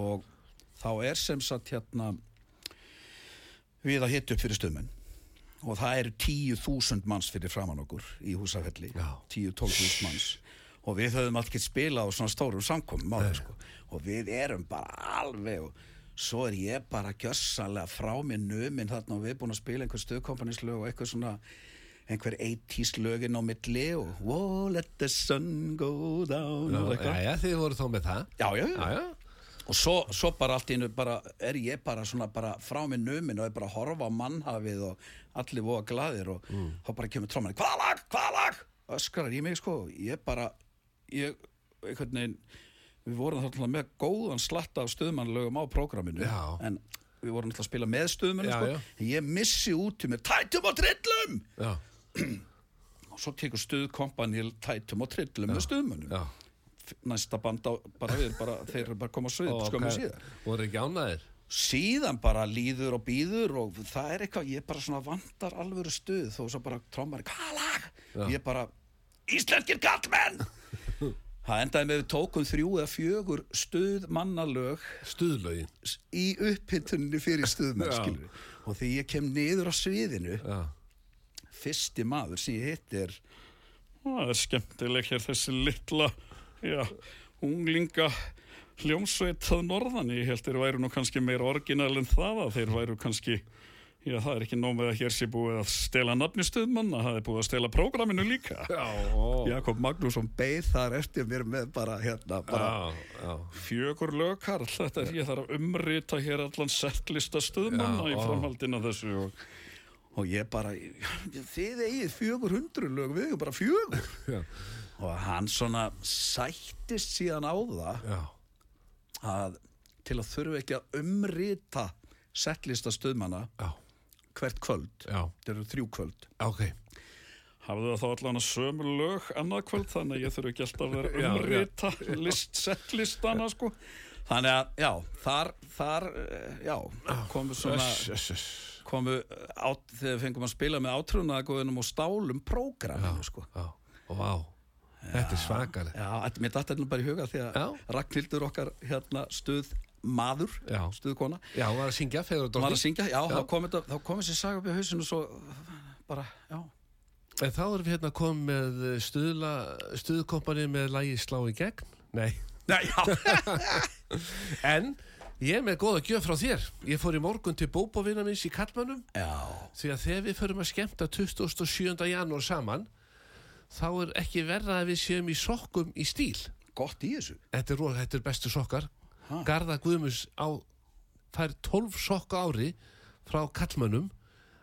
og þá er sem sagt hérna við að hitta upp fyrir stöðmenn og það eru 10.000 manns fyrir framann okkur í húsafelli. Já. 10-12.000 manns og við höfum alltaf ekki spilað á svona stórum samkomum á sko. Og við erum bara alveg og svo er ég bara gjössalega frá mér numin þarna og við erum búin að spila einhver stöðkompaníslög og eitthvað svona einhver 80s lögin á milli og oh, let the sun go down og já, já, þið voru þá með það. já, já, já. Já, og svo, svo bara allt í bara er ég bara svona bara frá minn numin og er bara að horfa á mannhafið og allir voða glaðir og þá bara kemur tróman hvaða lag, hvaða lag? Öskrar í mig sko, ég bara ég, einhvern veginn við vorum þarna með góðan slatta af stöðmannlögum á prógraminu Já. en við vorum alltaf að spila með stöðmannu Já, sko. já. ég missi út í mér tætum og trillum Já, og svo tekur stuðkompanil tætum og trillum með stöðmannum já. næsta band á, bara við bara, þeir eru bara koma svið Og skömmu síðar Voru ekki ánæðir? síðan bara líður og býður og það er eitthvað, ég bara svona vantar alvöru stuð þó svo bara trómar hvað lag? Ég bara, íslenskir kallmenn það endaði með við tókum þrjú eða fjögur stuð mannalög Stuðlögin í upphittunni fyrir stuðmenn og því ég kem niður á sviðinu Já, fyrsti maður sem ég hitt er Það er skemmtileg hér þessi litla, já, unglinga hljómsveit að norðan. Ég held þeir væru nú kannski meira orginal en það að þeir væru kannski, já, það er ekki nóg með að hér sé búið að stela nafni stuðmanna, það er búið að stela prógraminu líka. já, ó. Jakob Magnússon beið þar eftir mér með bara hérna bara já, já. Fjögur lög, Karl, þetta er ég þarf að umrita hér allan settlista stuðmanna í framhaldina þessu og og ég bara, þið eigið fjögur hundru lög, við eigum bara fjögur Já. og hann svona sættist síðan á það að til að þurfa ekki að umrita settlista stöðmanna já, hvert kvöld, já, þetta eru þrjú kvöld. Ok. Hafðu það þá allan að sömu lög annað kvöld þannig að ég þurfi ekki alltaf að vera umrita list, settlistana sko. þannig að, já, þar, þar eh, já, komu svona komu át, þegar fengum að spila með átrúnaðagóðunum og stálum prógraminu, sko. Já, og vá. Þetta er svakaleg Já, þetta- mér þetta nú bara í huga því að. Ragnhildur okkar hérna stuð maður, stuðkona Já, hún var að syngja fegur og dóttir. syngja, já, þá kom, þessi saga upp í hausinu svo bara, já. En þá erum við hérna komið með stuðla, stuðkompani með lægi slá í gegn. Nei. Nei, já, En ég er með góða gjöf frá þér. Ég fór í morgun til bóbovina minns í Kallmannum já, Því að þegar við förum að skemmta 27. janúar saman Þá er ekki verða að við séum í sokkum í stíl. Gott í þessu. Þetta er, þetta er bestu sokkar Ha. Garða Guðmus á fær 12 sokka á ári frá kallmönnum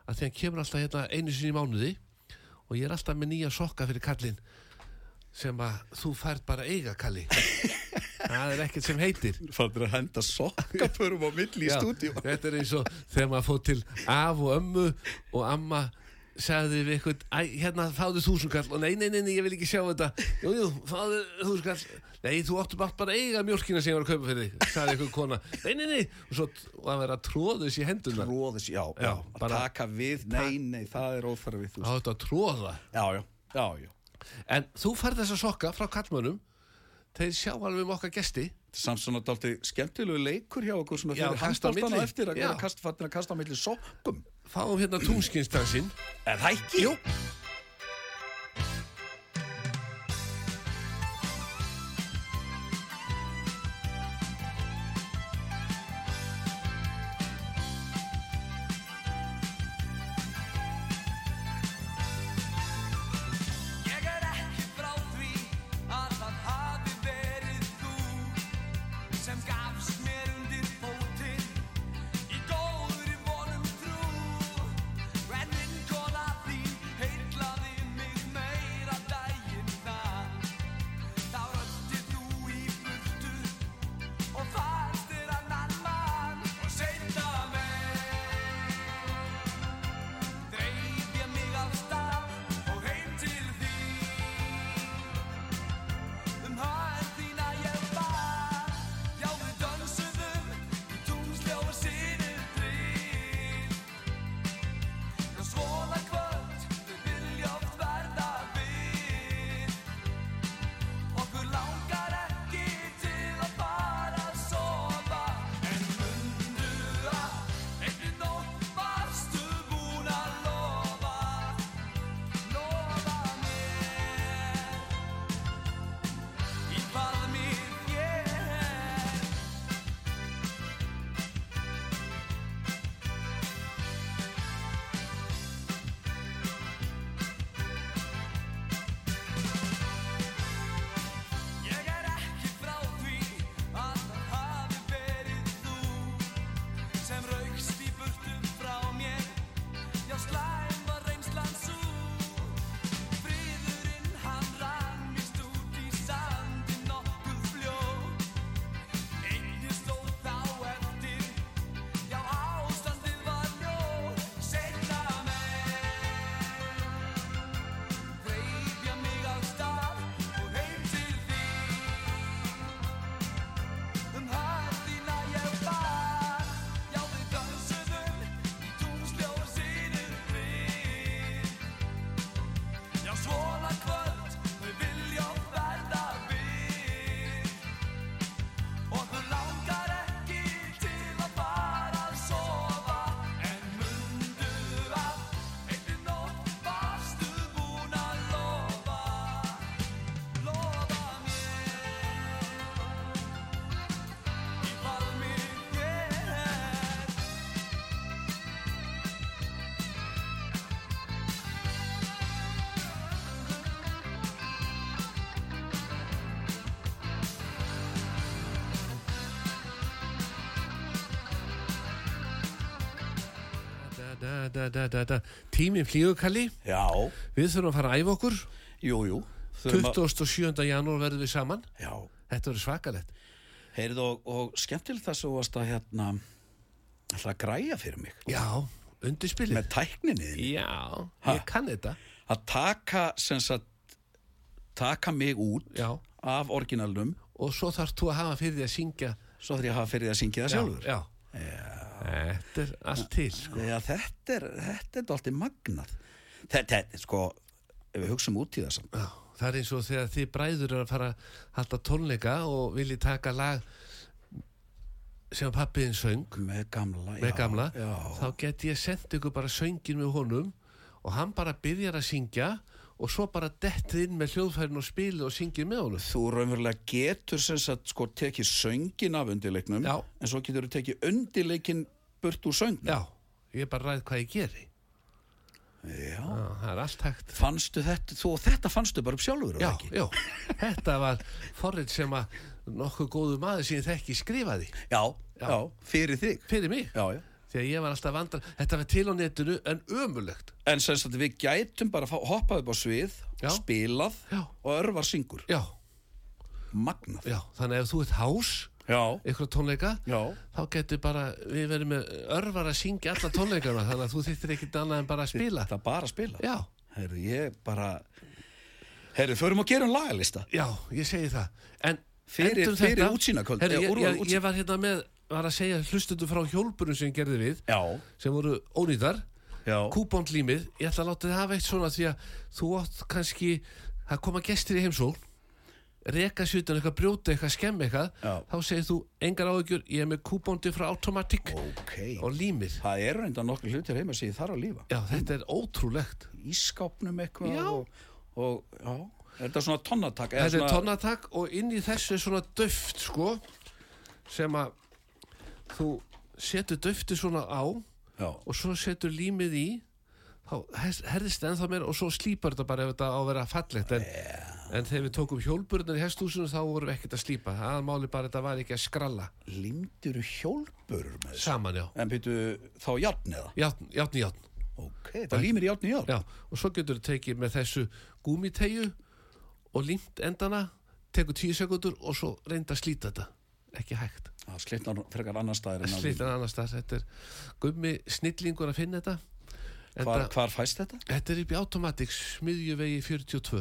að því hann kemur alltaf hérna einu sinni í mánuði og ég er alltaf með nýja sokka fyrir kallinn sem að þú færð bara eiga kalli. Það er ekkert sem heitir. Fattur að henda sokkapörum á milli í stúdíu þetta er eins og þegar maður fór til af og ömmu og amma sagði við eitthvað, æ, hérna fáðu þúsundkall. Og nei, nei, nei, nei, ég vil ekki sjá þetta. Jú, jú, fáðu þúsundkall. Nei, þú áttu bara, bara að eiga mjólkina sem ég var að kaupa fyrir þig sagði eitthvað kona, nei, nei, nei. Og svo og að vera að tróða þessi hendunar Róðis, já, já, að bara- taka við, nei, nei, það er óþarfið þá þetta að tróða Já, já, já, já. En þú færð þessa sokka frá kallmönnum þeir sjá alveg um okkar gesti. Samt svona dálti skemmtilegu leikur hjá okkur sem er fyrir kasta handbóltana eftir að að kasta milli sokkum fáum hérna tungskinnstansinn Er það ekki? jú, da, da, da. Tíminn flýgur kalli. Já, Við þurfum að fara að æfa okkur. Jú, jú. Þurfum að- 27. janúar verðum við saman. Já, Þetta verður svakalett heyrðu og, og skemmtilegt það svo að hérna ætla að græja fyrir mig. Já, undirspilið. Með tækninni. Já, Ha? ég kann þetta. Að taka sem sagt taka mig út Já, af orginalnum. Og svo þarfst þú að hafa fyrir því að syngja. Svo þarf ég að hafa fyrir því að syngja það sjálfur. Já, Þetta er allt til sko. Já, þetta er, þetta er dálítið magnað þetta, þetta, sko ef við hugsaum út í Já, Það er eins og þegar þið bræður eru að fara að halda tónleika og vilji taka lag sem pappiðin söng með gamla, með já, gamla, já. þá get ég sendt ykkur bara söngin með honum og hann bara byrjar að syngja og svo bara dettið inn með hljóðfærin og spilið og syngið með honum þú raunverulega getur sem sagt sko tekið söngin af undirleiknum Já. en svo getur þú tekið undirleikin burt úr söngnum Já, ég er bara ræð hvað ég geri Já. Já, það er allt hægt fannstu þetta, þú og þetta fannstu bara upp sjálfur Já, já, þetta var forrið sem að nokkuð góðu maður sem ég þekki skrifaði Já, Já. já, fyrir þig fyrir mig Já, já þegar ég var alltaf vandra þetta var til á netinu en ömulegt En sem sagt við gætum bara fá- hoppað upp á svið, Já. spilað Já. og örvar syngur. já, Magnað. já, þannig að ef þú ert hás. Ykkur tónleika Já. þá getur bara, við verðum með örvar að syngja alla tónleikana þannig að þú þýttir ekkert annað en bara að spila Það bara að spila. já, Herru, ég bara... Herru, förum að gera um lagalista. já, ég segi það en Fyrir- endum fyrir þetta- útsýnaköld- Herri, eða ég, ég, ég var hérna með var að segja hlustundu frá hjólburum sem gerði við Já. sem voru ónýtar Já. kúbóndlímið, ég ætla að láta þið hafa eitt svona því að þú átt kannski að koma gestir í heimsól reka sér utan eitthvað brjóta eitthvað skemm eitthvað Já. þá segir þú engar áhyggjur ég er með kúbóndi frá Automatic Ok. og límið Það eru reynda nokkur hlutir heima sem ég þarf að lífa. já þetta er ótrúlegt Ískápnum eitthvað Já. og, og, já. Er þetta svona tonnatak? þetta er tonnatak og inn í þessu er svona döft sko sem að þú setur döfti svona á Já. og svo setur límið í þá herðist ennþá meira og svo slípar þetta bara ef þetta á að vera fallegt en, en þegar við tókum hjólburnar í hestúsinu þá vorum við ekkert að slípa það máli bara þetta var ekki að skralla Limdur hjólburur með þessu? saman já En byrju, þá játn eða? játn, játn, játn Ok, það límir játn í játn? já, og svo getur þú tekið með þessu gúmitegju og límt endana tekur tíu sekundur og svo reynda að slíta þetta ekki hægt Það slitnar frekar annar staðir en að slíta annars þar þetta er gummi snillingur að finna þetta Hvar, hvar fæst þetta? Þetta er upp í Automatics, smiðjuvegi 42.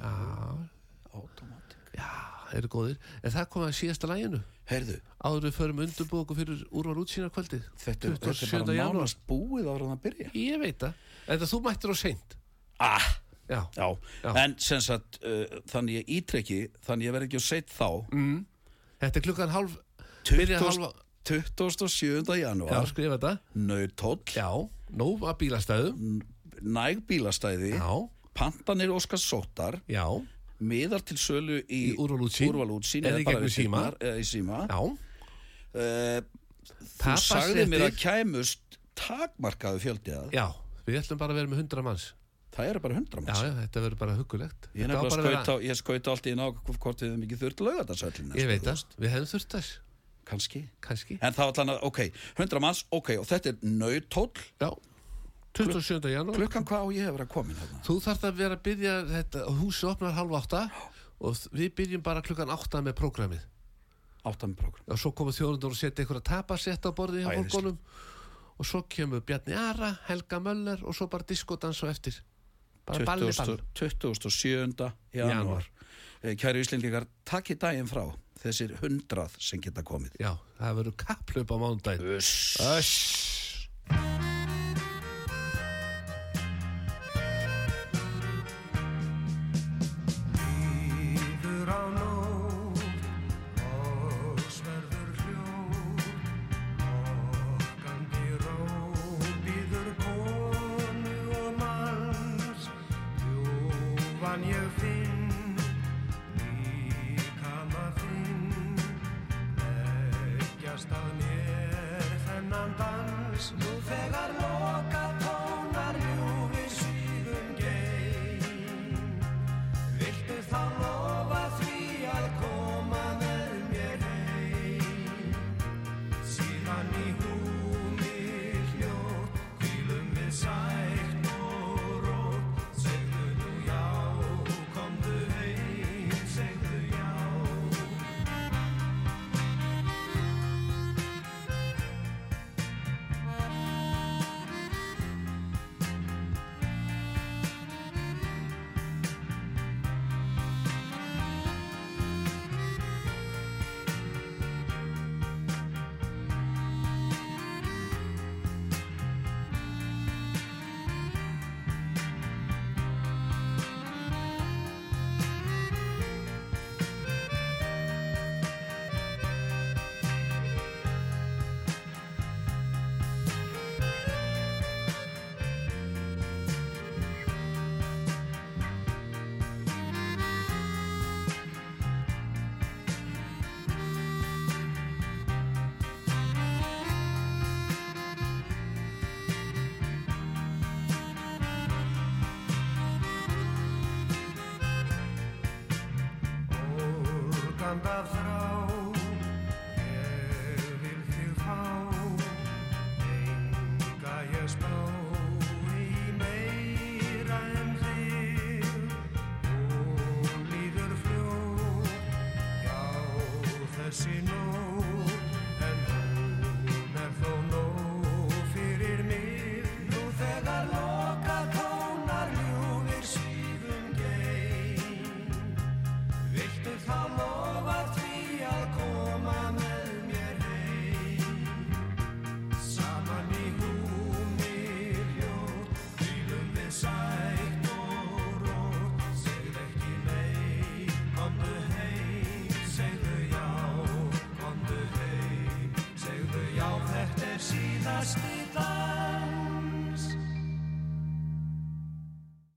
Automatic. Já, það eru góðir. En það kom að síðasta læginu. Heyrðu, Áður við förum undirbúið okkur fyrir úrvar útsýna kvöldið. þetta, þetta er 27. bara janúar. nánast búið ára að byrja. Ég veit það. En það þú mættir á seint. Ah, Já. já. Já. En sem sagt, uh, þannig ég ítreki, þannig ég verð ekki að setja þá. Mm. Þetta er klukkan hálf, byrja 20 hálfa, 27. já, janúar, skrifa þetta. nautóll, Já, nóg að bílastæðum. næg bílastæði, Já, pantanir Óskars Sóttar, já, miðar til sölu í, Í Úrval Útsýn. Úrval Útsýn, Eða í bara við síma. í síma. já. Uh, þú sagði mér að kæmust takmarkaðu fjöldi að Já, við ætlum bara að vera með 100 manns. það eru bara hundra Já, manns. já, þetta verður bara huggulegt. Ég að ég skaut á allt í ná hvort við hefum ekki þurft laugardagsöllin. Ég veit það, við hefum þurft þess, Kanski. kannski. En þá allan að, ok, hundra manns, ok, og þetta er nautóll. Já, 27. janúar. Klukkan hvað á ég hefur að komin hérna? Þú þarft að vera að byrja þetta, húsi opnar halv átta og við byrjum bara klukkan átta með prógramið. Áttan program. Og svo koma þjóðundur og setja einhverja tapasett á Æðislegt. fólkonum og svo kemur Bjarni Ara, Helga Möller og svo bara diskotans og eftir. Bara balli ball. 27. janúar. Eh, Kæri Íslendingar, takk í daginn frá þessir hundrað sem geta komið. Já, það verður kapplöp á mándaginn. Uss. Öss.